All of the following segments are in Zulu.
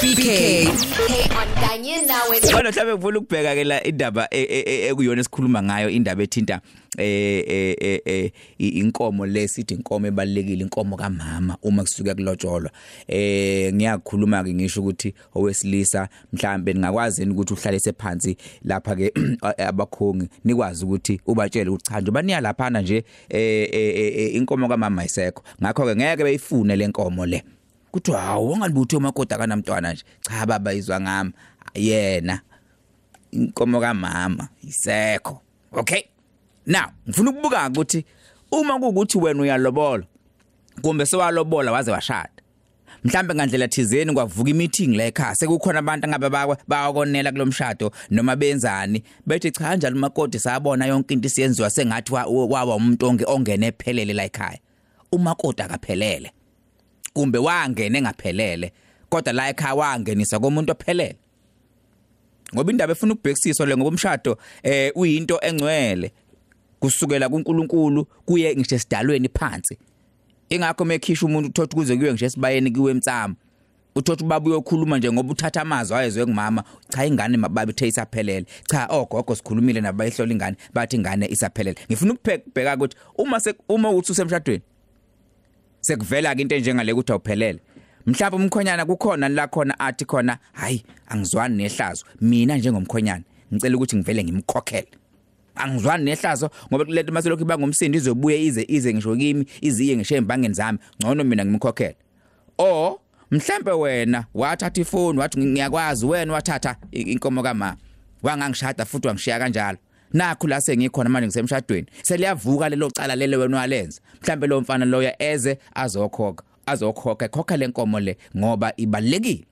BK on Kanye nawe Kodwa mhlawumbe ngifuna ukubheka ke la indaba e- e- e- ekuyona esikhuluma ngayo indaba ethinta eh eh eh, eh i- inkomo lesithi inkomo ebalekile inkomo kamama uma kusuke kulotsholwa. Eh ngiyakhuluma ke ngisho ukuthi owesilisa mhlambe ningakwazi ukuthi uhlalise phansi lapha ke abakhongi nikwazi ukuthi ubatshele ukuthi cha nje baniya lapha nje eh eh, eh, inkomo kamama isekho. Ngakho ke ngeke beyifune lenkomo le. Kuthi hawu ungalibuthe umakoti akanamntwana nje cha baba izwa ngami yena inkomo kamama isekho okay now ngifuna ukubuka ukuthi uma kuukuthi wena uyalobola kumbe sewalobola waze washada mhlambe ngandlela thizeni kwavuka imeeting la ekhaya sekukhona abantu ngabe bayakonela kulomshado noma benzani bethi cha kanjalo umakoti sabona yonke into isiyenziwa sengathi wa- wawa umuntu onge ongene ephelele la ekhaya umakoti akaphelele kumbe wangena engaphelele kodwa la ekhaya wangenisa komuntu ophelele. Ngoba indaba efuna ukubhekisiswa le ngoba umshado eh uyinto engcwele. Kusukela kuNkulunkulu kuye ngisho esidalweni phansi. Ingakho mekhisha umuntu uthothi kuze kuye ngisho esibayeni kuwe emtsamo uthothi ubaba uyokhuluma nje ngoba uthatha amazwi ayezwe ngumama cha ingane mababa ithe isaphelele. Cha ogogo sikhulumile nabo bayihlola ingane bathi ingane isaphelele. Ngifuna ukubheka ukuthi uma se uma uthi usemshadweni sekuvela ke into enjengale ukuthi awuphelele. Mhlawumbe umkhonyana kukhona la khona athi khona hayi angizwani nehlazo. Mina njengomkhonyana ngicela ukuthi ngivele ngimkhokhele. Angizwani nehlazo ngoba kulento maselokhu iba ngumsindi izobuye ize ize ngisho kimi iziye ngisho embangeni zami ngcono mina ngimkhokhele. O mhlambe wena wathatha ifoni wathi ngiyakwazi. Wena wathatha i- inkomo kama wangangishada futhi wangishiya kanjalo. Nakho la sengikhona manje ngisemshadweni. Seliyavuka lelo cala lele wena walenza. Mhlambe lo mfana loya eze azokhokha azokhokha khokha lenkomo le ngoba ibalekile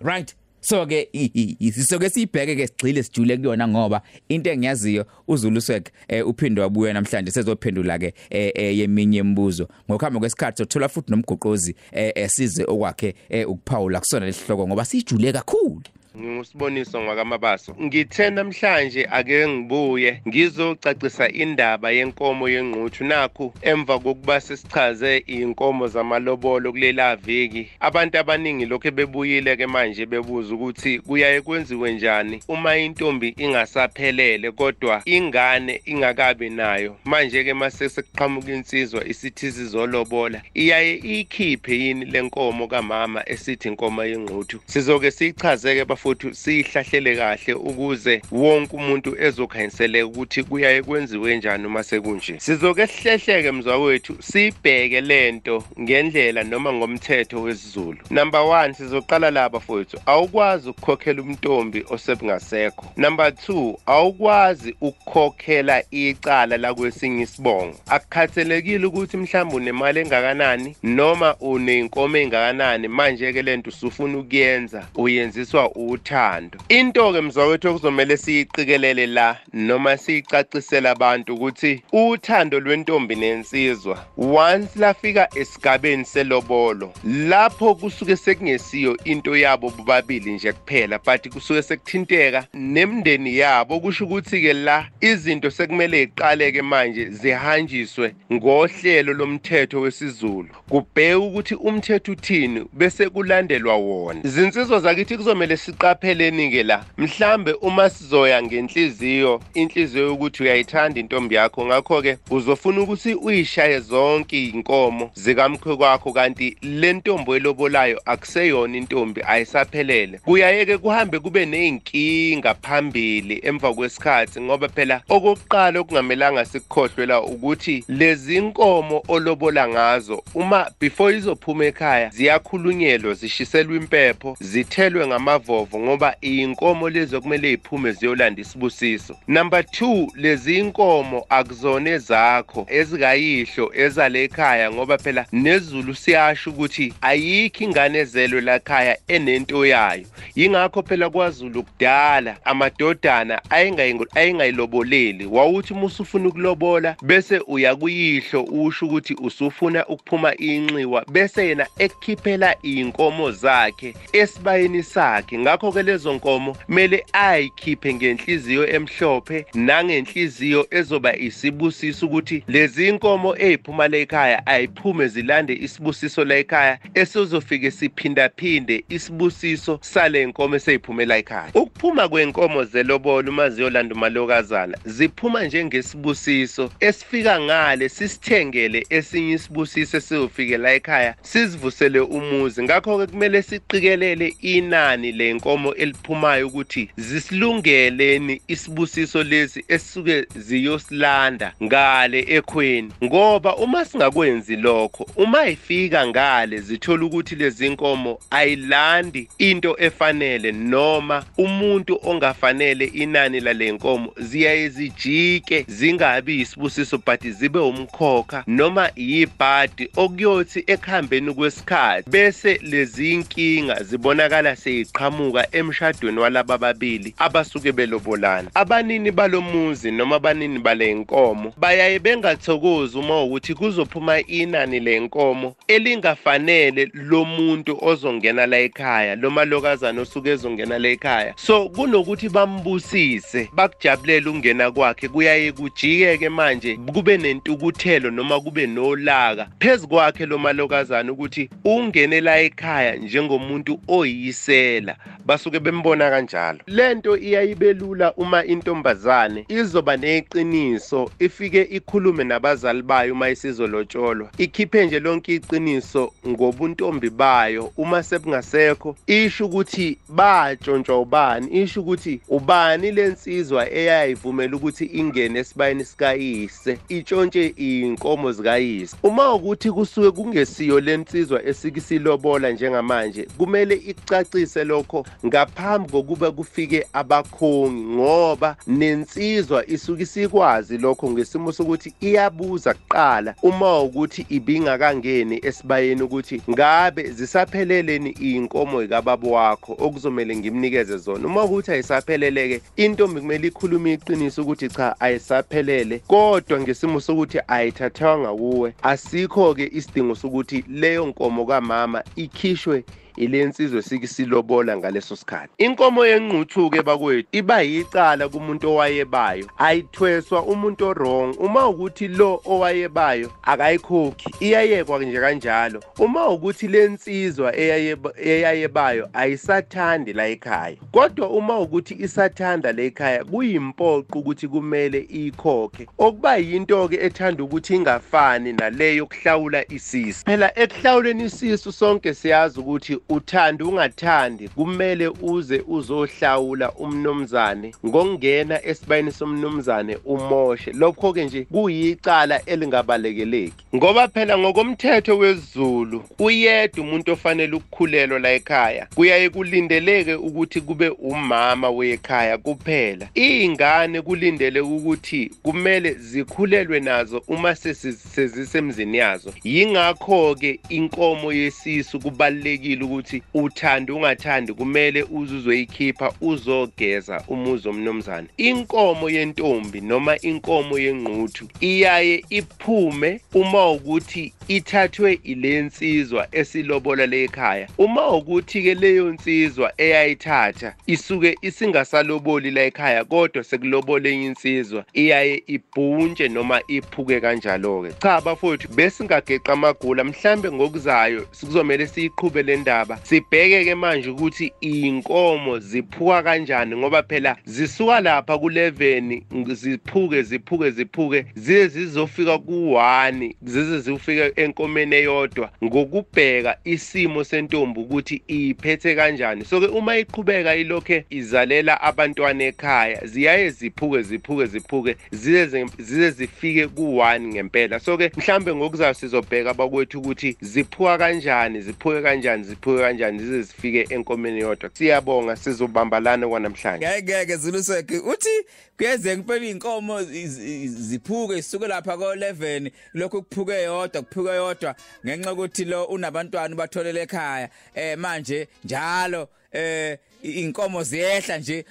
right? So ke i- i- i- sisoke sibheke ke sigxile sijule kuyona ngoba into engiyaziyo uZulu swek eh, uphinde wabuya namhlanje sezophendula ke eh, eh, yeminye imibuzo. Ngokuhamba kwesikhathi sothola futhi nomgoqozi eh, eh, size okwakhe eh, ukuphawula kusona lesihloko ngoba sijule kakhulu. Ngusiboniso ngwakamabaso ngithe namhlanje ake ngibuye ngizocacisa indaba yenkomo yenquthu nakhu emva kokuba sesichaze inkomo zamalobolo kulela viki abantu abaningi lokho bebuyile ke manje bebuza ukuthi kuyaye kwenziwe njani uma intombi ingasaphelele kodwa ingane ingakabi nayo. Manje ke mase sekuqhamuka insizwa isithi sizolobola. Iyaye ikhiphe yini lenkomo kamama esithi inkomo yenquthu sizoke siyichaze ke bafowethu siyihlahlele kahle ukuze wonke umuntu ezokhanyiseleka ukuthi kuyaye kwenziwe njani uma sekunje. Sizoke sihlehleke mzwawethu sibheke lento ngendlela noma ngomthetho wesiZulu. Number 1 sizoqala la bafowethu awukwazi ukukhokhela umntombi osebungasekho number 2 awukwazi ukukhokhela icala la kwesinye isibongo. Akukhathalekile ukuthi mhlawumbe unemali engakanani noma uneyinkomo engakanani. Manje ke lento usufuna ukuyenza uyenziswa uthando. Into ke mzawethu okuzomela siyiqikelele la noma siyicacisela abantu ukuthi uthando lwentombi nensizwa once lafika esigabeni selobolo lapho kusuke sekungesiyo into yabo bobabili nje kuphela but kusuke sekuthinteka nemndeni yabo. Kusho ukuthi ke la izinto sekumele iqaleke manje zihanjiswe ngohlelo lomthetho wesiZulu. Kubheke ukuthi umthetho uthini bese kulandelwa wona. Izinsizwa zakithi kuzomela siqapheleni ke la mhlambe uma sizoya ngenhliziyo inhliziyo ukuthi uyayithanda intombi yakho ngakho ke uzofuna ukuthi uyishaye zonke inkomo zikamkhwe kwakho kanti le ntombi elobolayo akuseyona intombi ayisaphelele. Kuyayeke kuhambe kube neyinkinga phambili emva kwesikhathi ngoba phela okokuqala okungamelanga sikukhohlwela ukuthi lezi inkomo olobola ngazo uma before izophuma ekhaya ziyakhulunyelwa zishiselwa impepho zithelwe ngamavovo ngoba iyinkomo lezo kumele iphume ziyolanda isibusiso. Number 2 lezi inkomo akuzona ezakho ezikayihlo ezale ekhaya ngoba phela nezulu siyasho ukuthi ayikho ingane ezelwe la ekhaya enento yayo. Yingakho phela kwaZulu kudala amadodana ayengayi- ayengayiloboleli wawuthi uma usufuna ukulobola bese uya kuyihlo usho ukuthi usufuna ukuphuma inxiwa bese yena ekukhiphela iy'nkomo zakhe esibayeni sakhe. Ngakho ngakho ke lezo nkomo mele ayikhiphe ngenhliziyo emhlophe nangenhliziyo ezoba isibusiso ukuthi lezi inkomo eziphuma la ekhaya ayiphume zilande isibusiso la ekhaya esizofike siphindaphinde isibusiso sale nkomo eseyiphumela ekhaya. Ukuphuma kwenkomo zelobolo uma ziyolanda umalokazana ziphuma njengesibusiso esifika ngale sisithengele esinye isibusiso esiyofike la ekhaya sizivusele umuzi. Ngakho-ke kumele siqikelele inani lenkomo eliphumayo ukuthi zisilungeleni isibusiso lesi esisuke ziyosilanda ngale ekhweni. Ngoba uma singakwenzi lokho uma ifika ngale zithola ukuthi lezi nkomo ayilandi into efanele noma umuntu ongafanele inani lale nkomo ziyaye zijike zingabi isibusiso but zibe umkhokha noma yibhadi okuyothi ekuhambeni kwesikhathi. Bese lezi inkinga zibonakala seyiqhamuka. Emshadweni walaba babili abasuke belobolana. Abanini balomuzi noma abanini bale nkomo bayaye bengathokozi uma ukuthi kuzophuma inani lenkomo elingafanele lomuntu ozongena la ekhaya lo malokazana osuke ezongena la ekhaya. So kunokuthi bambusise bakujabulele ukungena kwakhe kuyaye kujike-ke manje kube nentukuthelo noma kube nolaka phezu kwakhe lo malokazana ukuthi ungene la ekhaya njengomuntu oyisela. Basuke bembona kanjalo. Lento iyayibe lula uma intombazane izoba neqiniso ifike ikhulume nabazali bayo uma isizolotsholwa ikhiphe nje lonke iqiniso ngobuntombi bayo uma sebungasekho isho ukuthi batshontshwa ubani isho ukuthi ubani lensizwa eyayivumela ukuthi ingene esibayeni sikayise itshontshe inkomo zikayise. Uma ukuthi kusuke kungesiyo lensizwa esikisilobola njengamanje kumele icacise lokho ngaphambi kokuba kufike abakhongi ngoba nensizwa isuke isikwazi lokho ngesimo sokuthi iyabuza kuqala. Uma ukuthi ibingakangeni esibayeni ukuthi ngabe zisapheleleni inkomo ikababa wakho okuzomele ngimnikeze zona? Uma ukuthi ayisaphelele-ke intombi kumele ikhulume iqiniso ukuthi cha ayisaphelele kodwa ngesimo sokuthi ayithathwanga kuwe asikho-ke isidingo sokuthi leyo nkomo kamama ikhishwe ile nsizwe sikisilobola ngaleso sikhathi. Inkomo yenquthu-ke bakwethu iba yicala kumuntu owayebayo. Ayithweswa umuntu orong uma ukuthi lo owayebayo akayikhokhi iyayekwa nje kanjalo. Uma ukuthi le nsizwa eyayebayo ayisathandi la ekhaya. Kodwa uma ukuthi isathanda la ekhaya kuyimpoqo ukuthi kumele iyikhokhe. Okuba yinto-ke ethanda ukuthi ingafani naleyo yokuhlawula isisu. Phela ekuhlawuleni isisu sonke siyazi ukuthi uthanda ungathandi kumele uze uzohlawula umnomzane ngokungena esibayeni somnomzane umoshe. Lokho-ke nje kuyicala elingabalekeleki. Ngoba phela ngokomthetho wesiZulu uyedwa umuntu ofanele ukukhulelwa la ekhaya. Kuyaye kulindeleke ukuthi kube umama wekhaya kuphela. Iy'ngane kulindele ukuthi kumele zikhulelwe nazo uma sezisemzini yazo. Yingakho-ke inkomo yesisu kubalulekile ukuthi uthanda ungathandi kumele uze uzoyikhipha uzogeza umuzi omnomzane inkomo yentombi noma inkomo yenquthu iyaye iphume uma ukuthi ithathwe ile nsizwa esilobola lekhaya uma ukuthi-ke leyo nsizwa eyayithatha isuke isingasaloboli la ekhaya kodwa sekulobole insizwa iyaye ibhuntshe noma iphuke kanjalo-ke. Cha bafowethu besingageqa amagula mhlambe ngokuzayo sikuzomele siyiqhube le ndaba. Sibheke-ke manje ukuthi iy'nkomo ziphuka kanjani ngoba phela zisuka lapha ku-11 ziphuke ziphuke ziphuke zize zizofika ku-1 zize zifike enkomeni eyodwa. Ngokubheka isimo sentombi ukuthi iphethe kanjani. So-ke uma iqhubeka ilokhe izalela abantwana ekhaya ziyaye ziphuke ziphuke ziphuke zize zize zifike ku-1 ngempela. So-ke mhlambe ngokuzayo sizobheka bakwethu ukuthi ziphuka kanjani ziphuke kanjani ziphuke kanjani zize zifike enkomeni yodwa? Siyabonga sizobambalana kwanamhlanje. Ngeke ziluseke uthi kuyeze ngempela inkomo ziphuke isuke lapha ko11 lokho kuphuke yodwa kuphuke yodwa ngenxa ukuthi lo unabantwana batholele ekhaya. Eh manje njalo eh inkomo ziyehla nje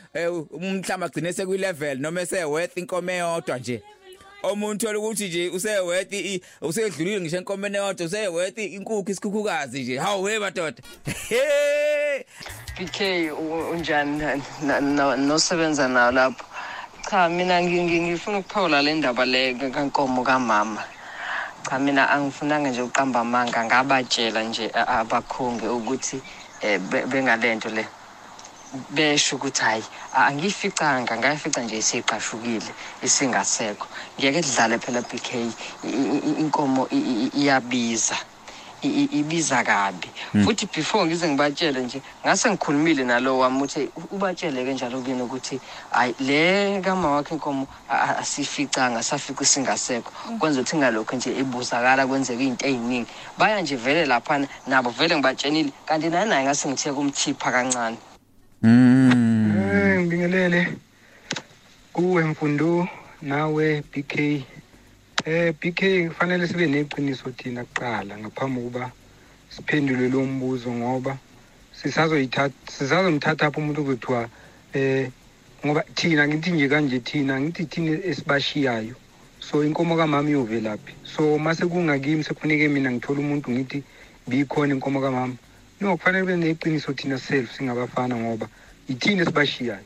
umhlamba agcine sekuyi-level noma eseworth inkomo eyodwa nje. Omuntu ukuthi nje useworth usedlulile ngisho enkomeni eyodwa useworth inkukhu isikhukhukazi nje. Hawu we madoda. BK u- unjani? Nosebenza nawo lapho. Cha mina ngi- ngi- ngifuna ukuphawula le ndaba le kankomo kamama. Cha mina angifunanga nje uqamba amanga ngabatshela nje abakhongi ukuthi um bengalento le. Besho ukuthi hhayi a- angiyificanga ngayifica nje isiqashukile isingasekho. Ngiyeke kudlale phela bk I- i- i- inkomo i- i- iyabiza I- i- ibiza kabi. Futhi before ngize ngibatshele nje ngase ngikhulumile nalo wami ukuthi ubatshele-ke njalo kuyena ukuthi hayi le kama wakho inkomo a- a- asiyificanga safica isingasekho. Kwenza ukuthi ngalokho nje ibuzakala kwenzeka iy'nto ey'ningi. Baya nje vele laphana nabo vele ngibatshenile kanti naye naye ngase ngithiye kumthipha kancane. Mm. Eh ngibingelele kuwe mfundo nawe BK eh BK kufanele sibe neqiniso thina kuqala ngaphambi kokuba siphendule lo mbuzo ngoba sisazoyithatha sizazomthatha apho umuntu kuthiwa eh ngoba thina ngithi nje kanje thina ngithi thina esibashiyayo. So inkomo kamama iyovelaphi. So mase kungakimi sekufuneke mina ngithola umuntu ngithi bikhona inkomo kamama kufanele kube neqiniso thina self singabafana ngoba yithini esibashiyayo.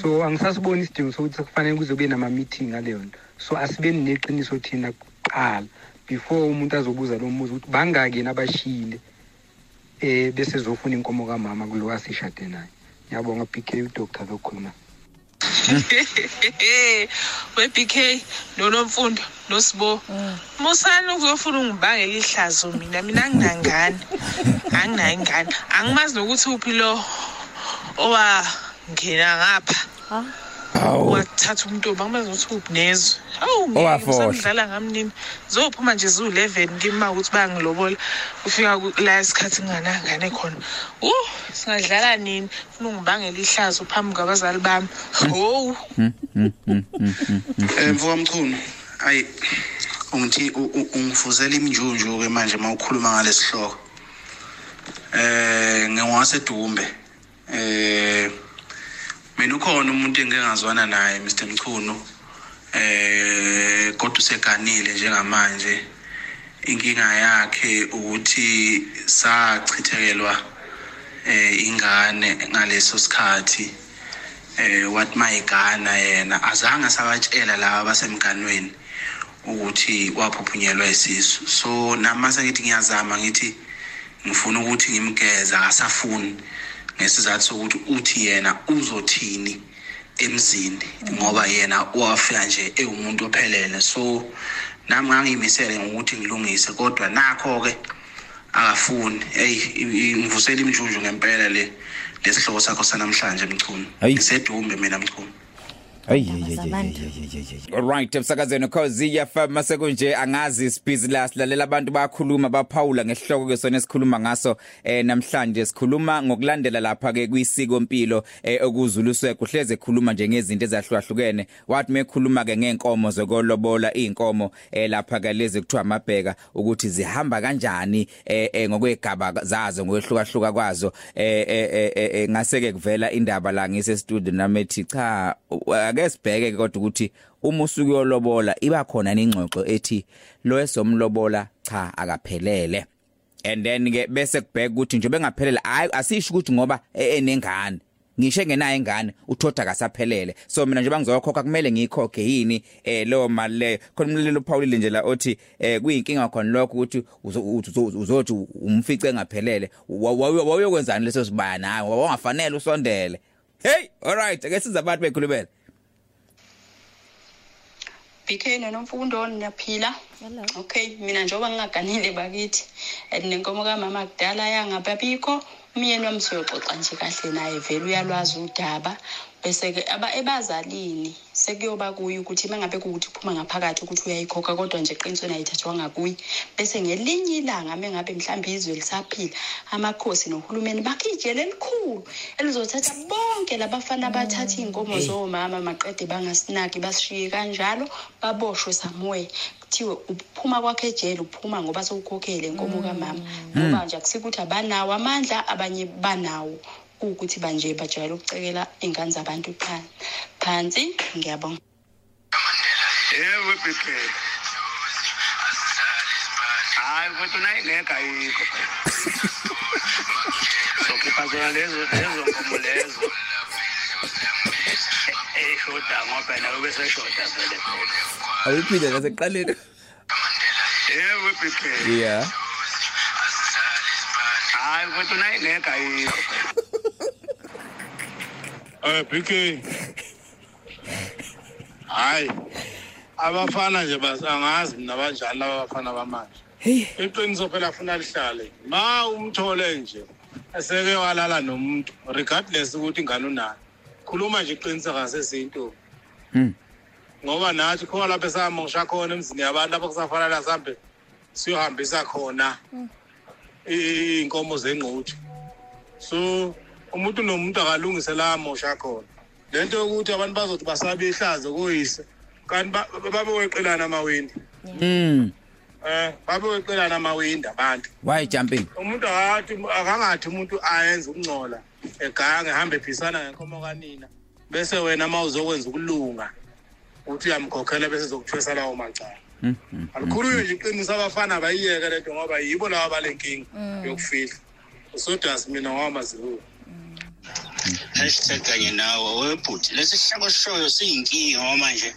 So angisasiboni isidingo sokuthi kufanele kuze kube nama-meeting ngaleyo nto so asibeni neqiniso thina kuqala before umuntu azobuza lo mbuzo ukuthi bangaki yena abashiyile um bese zofuna inkomo kamama kulo asishade naye. Ngiyabonga bk udoctor lokhuluma. we-BK nonomfundo nosibo. Musani ukuzofuna ungibangela ihlazo mina mina anginangane anginayo ingane angimazi nokuthi uphi lo owangena ngapha. Wathatha umntombi angimazi nokuthi uphi nezwe hawu Owafohla. ngisamdlala ngamnini zophuma nje ziwu-eleven ngima ukuthi bangilobola. Kufika ku- la isikhathi nginganangane khona. U singadlala nini? Funa ungibangela ihlazo phambi kwabazali bami. Howu Eh mfowethu mchunu ayi ungithi u- u- ungifuzela imjunju ke manje mawukhuluma ngalesihloko eh ngiwasedumbe eh mina ukhona umuntu engingazwana naye Mr Mchunu eh kodwa useganile njengamanje. Inkinga yakhe ukuthi sachithekelwa eh ingane ngaleso sikhathi eh wathi mayigana yena azange sabatshela laba basemganweni ukuthi waphuphunyelwa isisu. So namase ngithi ngiyazama ngithi ngifuna ukuthi ngimgeza akasafuni. Ngesizathu sokuthi uthi yena uzothini emzini ngoba yena wafika nje ewumuntu ophelele. So nami ngangiyimisele ngokuthi ngilungise kodwa nakho ke akafuni. Hey i- i- ngivusela imjunju ngempela le lesihloko sakho sanamhlanje mchunu. Ngisedumbe mina mchunu. Alright emsakazweni cause iyafama sekunje angazi sibhizi la silalela abantu bayakhuluma baphawula ngesihloko ke sona esikhuluma ngaso eh namhlanje. Sikhuluma ngokulandela lapha ke kwisiko impilo eh okuzuluswe kuhleze khuluma nje ngezinto ezahlukahlukene. Wathi mekhuluma ke ngenkomo zokolobola inkomo eh lapha ke lezi kuthiwa amabheka ukuthi zihamba kanjani eh eh, ngokwegaba zazo ngokwehluka kwazo. Eh eh, eh ngase ke kuvela indaba la ngise studio namethi cha ake sibheke kodwa ukuthi uma usuku yolobola iba khona ingxoxo ethi lo esomlobola cha akaphelele. And then ke bese kubheka ukuthi nje bengaphelele hayi asisho ukuthi ngoba e- enengane. Ngisho engenayo ingane uthoda kasaphelele so mina nje bangizokhokha kumele ngiyikhokhe yini eh leyo mali leyo? Khona umlilo uphawulile nje la othi eh kuyinkinga khona lokho ukuthi uzo- uzo- uzothi umfice engaphelele. Wa- wa- wawuyokwenzani leso sibaya nawe? Wawangafanele usondele. Hey alright ake siza abantu bekhulumela BK nonomfundo niyaphila. Okay mina njengoba ngingaganile bakithi and nenkomo kamama kudala yangababikho umyeni wami siyoxoxa nje kahle naye vele uyalwazi udaba. Bese-ke aba- ebazalini sekuyoba kuye ukuthi uma ngabe kuwukuthi uphuma ngaphakathi ukuthi uyayikhokha kodwa nje eqinisweni ayithathwanga kuye bese ngelinye ilanga uma ngabe mhlawumbe izwe lisaphila amakhosi nohulumeni bakhe ijele elikhulu elizothatha bonke labafana abathatha iy'nkomo zomama maqede bangasinaki basishiye kanjalo baboshwe somewhere. Kuthiwe uphuma kwakhe ejele uphuma ngoba sewukhokhele inkomo kamama. Ngoba nje akusike ukuthi abanawo amandla abanye banawo. Kuwukuthi banje bajwayele ukucekela iy'ngane zabantu phan- phansi ngiyabonga. Yebo bp hayi kodwa nayingekho ayikho. Sokhipha bazona lezo lezo nkomo lezo. Eyishoda ngoba nawe bese shoda vele. Vele awuyiphinde nasekuqaleni yebo bp yeah. Hayi kodwa nayingekho ayikho. Eh BK. Hayi. Abafana nje basangazi mina banjani laba bafana bamanje. hey Iqiniso phela afuna lihlale. Ma umthole nje eseke walala nomuntu regardless ukuthi ingane unayo. Khuluma nje iqiniso ngasezinto. Hmm. Ngoba nathi khona lapha esamosha khona emzini yabantu abakusafanele sambe siyohambisa khona inkomo zengquthu. So umuntu nomuntu akalungise la mosha khona. Lento yokuthi abantu bazothi basabe ihlazo kuyise kanti ba- ba- babe weqelana amawindi. Mm eh babe weqelana amawindi abantu. Why jumping? Umuntu akathi akangathi umuntu ayenze ukungcola egange hambe ephisana ngenkomo kanina bese wena uma uzokwenza ukulunga uthi uyamkhokhela bese zokuthwesa lawo macala. Mm, mm, alikhulunywe nje iqiniso abafana bayiyeke lento ngoba yibo laba balenkinga yokufihla. Usodas mina ngawamazibuko hashtag kanye nawe webhuti lesi sihloko sishoyo siyinkinga ngoba manje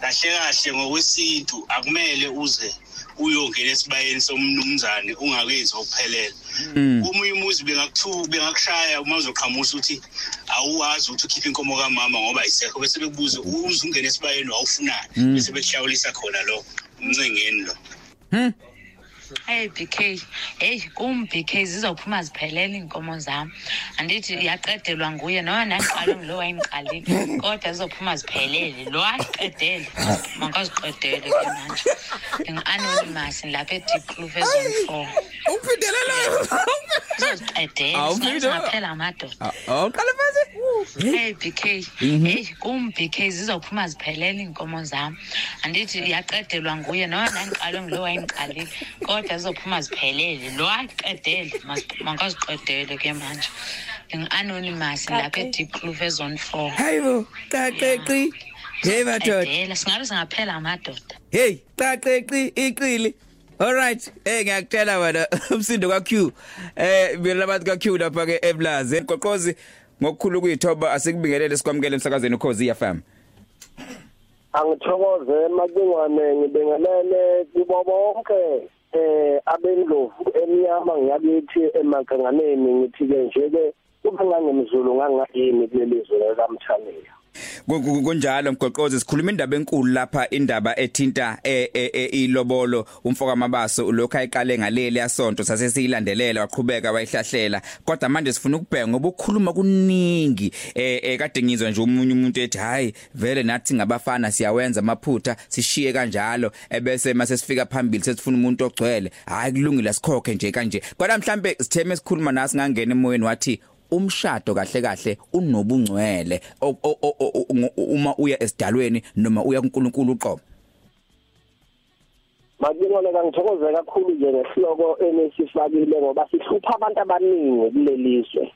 kahle kahle ngokwesintu akumele uze uyongena esibayeni somnumzane ungakenzi okuphelela mm komunye umuzi bengakuthuka bengakushaya uma uzoqhamusa ukuthi awuwazi ukuthi ukhiphe inkomo kamama ngoba ayisekho bese bekubuze uze ungene esibayeni wawufunani bese bekuhlawulisa khona lo umncengeni lo. Hmm. Hey BK, hey kum BK zizophuma ziphelele inkomo zami. Andithi yaqedelwa nguye noma nangiqale ngilo wayingiqalile. Kodwa zizophuma ziphelele. Lo ayiqedele. Mangaziqedele ke manje. Ngi-anonymous lapha eDeep Kloof ezone 4. uphindelela Zizoziqedela. Awuphinde- Singaphela amadoda. awuqala phansi Hey BK, hey kum BK zizophuma ziphelele inkomo zami. Andithi yaqedelwa nguye noma nangiqale ngilo wayingiqalile. Kodwa zizophuma ziphelele. Lo ayiqedele. Mangaziqedele ke manje. Ngi-anonymous lapha eDeep Kloof ezone 4. hayibo qaqeqi hey madoda Qedela singabe singaphela amadoda. hey qaqeqi iqili Alright, eh ngiyakutshela wena umsindo ka Q. Eh mina labantu ka Q lapha ke eBlaze. Qoqozi ngokukhulu kuyithoba asikubingelele sikwamukele emsakazweni ukhozi FM. angithokoze macingwane ngibingelele kubo bonke eh abendlovu emnyama ngiyakithi emakanganeni ngithi ke nje ke kube ngangemzulu ngangayini kuleli zwe lakamthaniya Ku- ku- kunjalo mgoqozi sikhuluma indaba enkulu lapha indaba ethinta eh, eh, eh, ilobolo. Umfoka mabaso ulokho ayiqale ngaleli yasonto sase siyilandelela waqhubeka wayihlahlela. Kodwa manje sifuna ukubheka ngoba ukukhuluma kuningi kade ngizwa nje umunye umuntu ethi hayi vele nathi ngabafana siyawenza amaphutha sishiye kanjalo. Ebese mase sifika phambili sesifuna umuntu ogcwele. Hayi kulungile sikhokhe nje kanje. Kodwa mhlambe sitheme sikhuluma nasi ngangena emoyeni wathi umshado kahle kahle unobungcwele uma uya esidalweni noma uya kuNkulunkulu uqobo. Macingwane kangithokoze kakhulu nje ngesihloko enisifakile ngoba sihlupha abantu abaningi kuleli zwe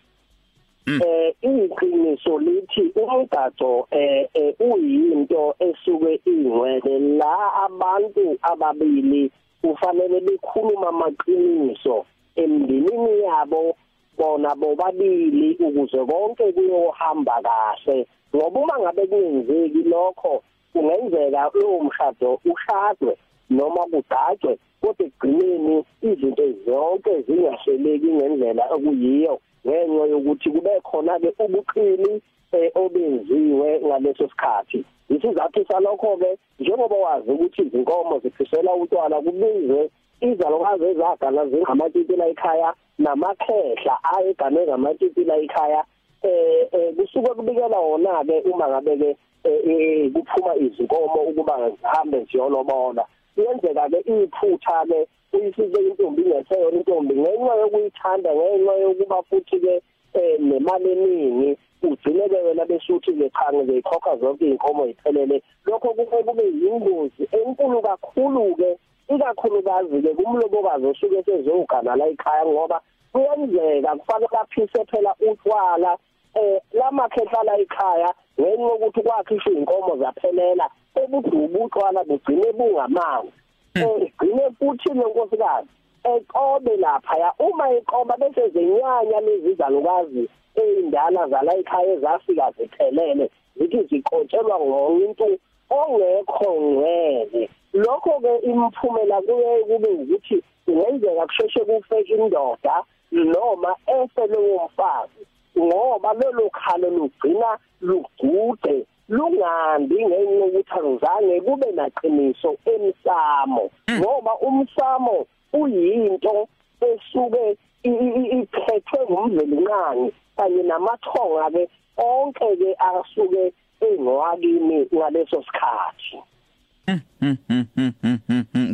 eh iqiniso lithi umgado eh eh, uyinto esuke ingcwele la abantu ababili kufanele bekhuluma amaqiniso emndenini yabo bona bobabili ukuze konke kuyohamba kahle. Ngoba uma ngabe kungenzeki lokho kungenzeka lowo mshado ushadwe noma kudajwe kodwa ekugcineni izinto zonke zingahleleki ngendlela okuyiyo. Ngenxa yokuthi kube khona ke ubuqili eh, obenziwe ngaleso sikhathi. Isizathu salokho ke njengoba wazi ukuthi izinkomo ziphisela utshwala kubizwe izalukazi ezagana zingamatiti la ekhaya namakhehla ayegane ngamatiti la ekhaya. Eh eh, kusuke kubikela wona ke uma ngabe ke eh, eh, kuphuma izinkomo ukuba zihambe ziyolobola kuyenzeka ke iphutha ke uyisike intombi ngeseyona intombi ngenxa yokuyithanda ngenxa yokuba futhi ke eh, nemali eningi ugcine ke wena besuthi ke cha ngizoyikhokha zonke iy'nkomo yiphelele lokho kuke kube yingozi enkulu kakhulu ke ikakhulukazi ke kumlobokazi osuke sezogana la ekhaya ngoba kuyenzeka kufanele baphise phela utshwala eh lamakhehla la ekhaya ngenxa yokuthi kwakhisha inkomo zaphelela ebudubu utshwala bugcine bungamanzi eh gcine futhi lenkosikazi ekobe lapha ya uma ekoba bese zenyanya lezi zalukazi eyindala zala ekhaya ezafika ziphelele zithi ziqotshelwa ngomuntu ongekho ngcwele. Lokho ke imphumela kuye kube ukuthi kungenzeka kusheshe kufe indoda noma efe lowo mfazi ngoba lelo khalo lugcina lugude lungambi ngenxa yokuthi angizange kube naqiniso emsamo. Ngoba umsamo uyinto esuke iphethwe ngumvelinqani kanye namathonga ke onke ke asuke engowakini ngaleso sikhathi.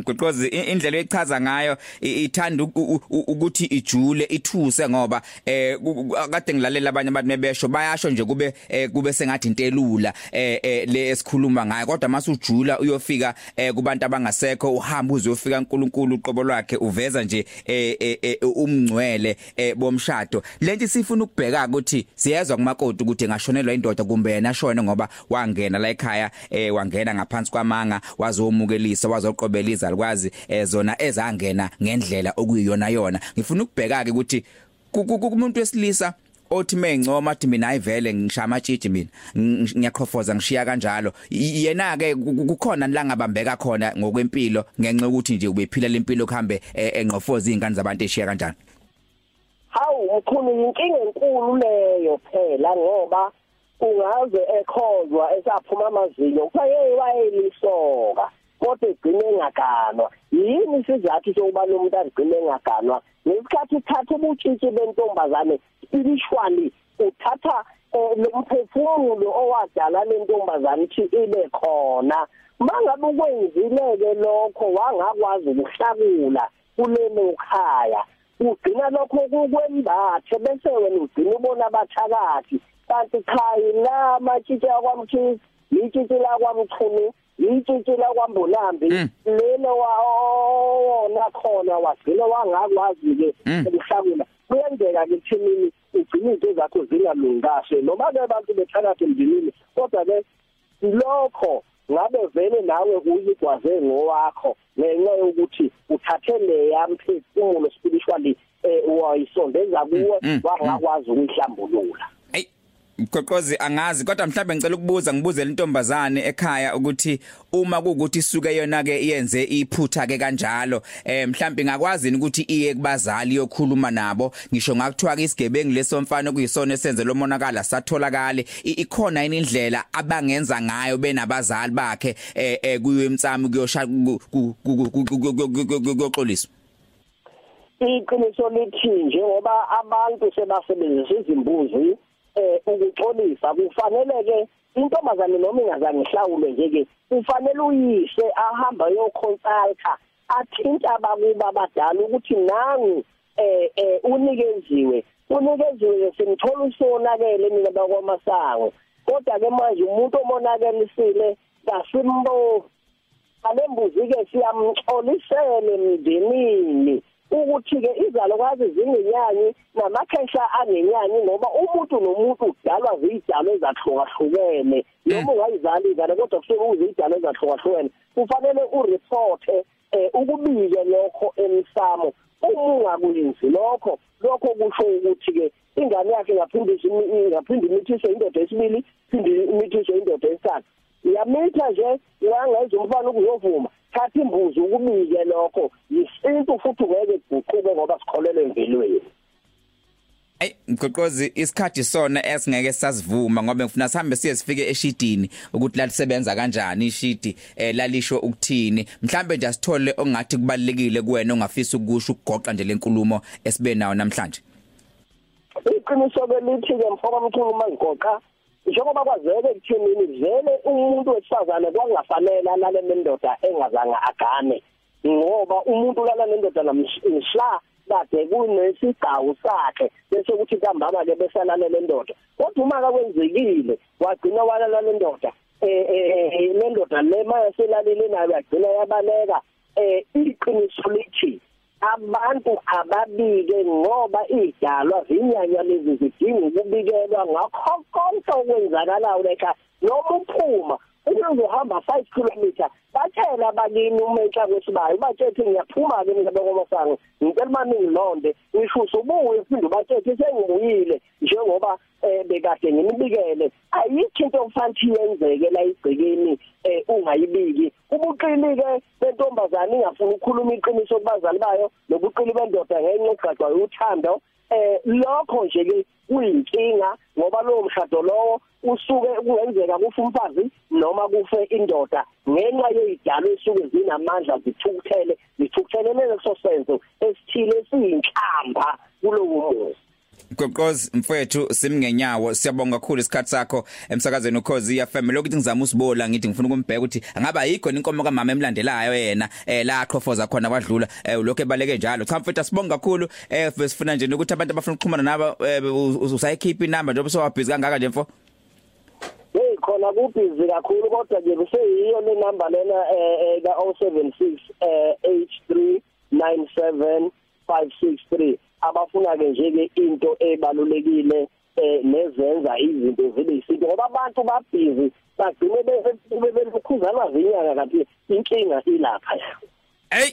Goqozi indlela echaza ngayo ithanda ukuthi ijule ithuse ngoba eh kade ngilalela abanye abantu mebesho bayasho nje kube kube sengathi intelula eh le esikhuluma ngayo. Kodwa mase ujula uyofika kubantu abangasekho uhamba uzofika uNkulunkulu uqobo lwakhe uveza nje umngcwele bomshado. Lento sifuna ukubheka ukuthi siyezwa kumakoti ukuthi ngashonelwa indoda kumbe yena shone ngoba wangena la ekhaya wangena ngaphansi kwamanga wazomukelisa wazoqobela izalukwazi zona ezangena ngendlela okuyiyona yona. Ngifuna ukubheka ke ukuthi kumuntu wesilisa othi mengincoma athi mina ayivele ngishaya amatshiji mina ngiyaqhofoza ngishiya kanjalo. Yena ke kukhona la ngabambeka khona ngokwempilo ngenxa ukuthi nje ubephila lempilo kuhambe enqofoza izingane zabantu eshiya kanjani hawu mkhulu inkinga enkulu leyo phela ngoba ungaze ekhozwa esaphuma amazinyo kufanele wayelisoka kodwa egcine engaganwa. Yini sizathu sokuba lo muntu agcine engaganwa? Ngesikhathi uthatha ubutshitshi bentombazane spiritually uthatha lo mphefumulo owadala lentombazane ukuthi ibe khona. Mangabe ukwenzile-ke lokho wangakwazi ukuhlakula kulelo khaya. Ugcina lokho kukwembathe bese wena ugcina ubona abathakathi kanti cha la matshitshi akwamthisi yitshitshi la kwamchunu yitshitshi la kwambulambi lelo wona khona wagcina wangakwazi ke ukuhlakula kuyenzeka ke thimini ugcina izinto zakho zingalungi kahle noma ke abantu bethakathi emndinini kodwa ke lokho ngabe vele nawe uyigwaze ngowakho ngenxa yokuthi uthathe le yamphefumulo spiritually eh wayisondeza kuwe wangakwazi ukuyihlambulula. Mqoqozi angazi kodwa mhlawumbe ngicela ukubuza ngibuze lentombazane ekhaya ukuthi uma kuukuthi isuke yona ke iyenze iphutha ke kanjalo eh mhlawumbe ngakwazi ukuthi iye kubazali yokhuluma nabo? Ngisho ngakuthiwa ke isigebengu lesomfana kuyisona esenze lo monakala satholakale ikhona indlela abangenza ngayo benabazali bakhe eh kuyo emtsamo kuyosha kuyoxoliswa? Iqiniso lithi njengoba abantu sebasebenzisa izimbuzi eh ukuxolisa kufanele ke intombazane noma ingazange ihlawule nje ke kufanele uyise ahamba yoconsulta athinta abakuba abadala ukuthi nangu eh eh unikeziwe. Unikeziwe simthola usonakele mina bakwamasango. Kodwa ke manje umuntu omonakelisile kasimbo alembuzi ke siyamxolisele emndenini ukuthi ke izalukwazi zingenyanyi namakhesha angenyanyi ngoba umuntu nomuntu udalwa zidalo ezahlukahlukene. Noma ungayizali izalo kodwa kusuke uzidalo ezahlukahlukene kufanele ureporte eh ukubike lokho emsamo. Uma ungakwenzi lokho lokho kusho ukuthi ke ingane yakhe ngaphindisa ngaphinde imithiswe indoda esibili phinde imithiswe indoda esithathu yamitha nje yangenza umfana ukuyovuma. Thatha imbuzi ukubike lokho yisintu futhi ngeke kuguquke ngoba sikholelwe emvelweni. Ey mgoqozi isikhathi sona esingeke sasivuma ngoba ngifuna sihambe siye sifike eshidini ukuthi lalisebenza kanjani ishidi eh lalisho ukuthini. Mhlambe nje asithole ongathi kubalekile kuwena ongafisa ukusho ukugoqa nje lenkulumo esibe nayo namhlanje. Iqiniso ke lithi ke mfoka mkhulu mangigoqa njengoba kwazeke ekuthini vele umuntu wesifazane kwangafanele alale nendoda engazange agane ngoba umuntu lala nendoda namhla kade kunesigawu sakhe bese kuthi kambaba ke besalale lendoda kodwa uma kakwenzekile wagcina walala lendoda eh lendoda le mayeselalile nayo yagcina yabaleka eh iqiniso lithi abantu ababike ngoba idalwa zinyanya lezi zidinga ukubikelwa ngakho konke okwenzakalayo lekhaya noma uphuma ukuzohamba 5 km batshela abakini umenhla kwesibayo batshethe ngiyaphuma ke mina bekomasango ngicela mani ngilonde. Ngisho usubuye uphinde batshethe sengibuyile njengoba eh bekade nginibikele ayikho into okufanele yenzeke la igcikeni eh ungayibiki. Ubuqili ke bentombazana ingafuna ukukhuluma iqiniso kubazali bayo nobuqili bendoda ngenye egqaqwa uthando eh lokho nje ke kuyinkinga ngoba lowo mshado lowo usuke kungenzeka kufa umfazi noma kufe indoda. Ngenxa yezidalo esuke zinamandla zithukuthele zithukuthelele leso senzo esithile muzi Gogoz mfowethu simngenyawo. Siyabonga kakhulu isikhatsi sakho emsakazweni ukhozi FM lokuthi ngizama usibola ngithi ngifuna ukumbheka ukuthi angaba yikho inkomo kamama emlandelayo yena eh la aqhofoza khona kwadlula eh lokho ebaleke njalo. Cha mfowethu sibonga kakhulu eh sifuna nje ukuthi abantu abafuna ukuxhumana nabo usayikhipha inamba njengoba sowabhizi kangaka nje mfo? Hey khona kubhizi kakhulu kodwa nje kuseyiyo le number lena eh ka 076 eh 8397 563 abafuna ke nje ke into ebalulekile eh nezenza izinto zibe isinto ngoba abantu babhizi bagcine bebekhuzana zinyanga kanti inkinga ilapha hey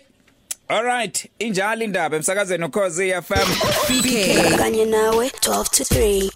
Alright, injalo indaba emsakazweni ukhozi FM. BK kanye nawe 12 to 3.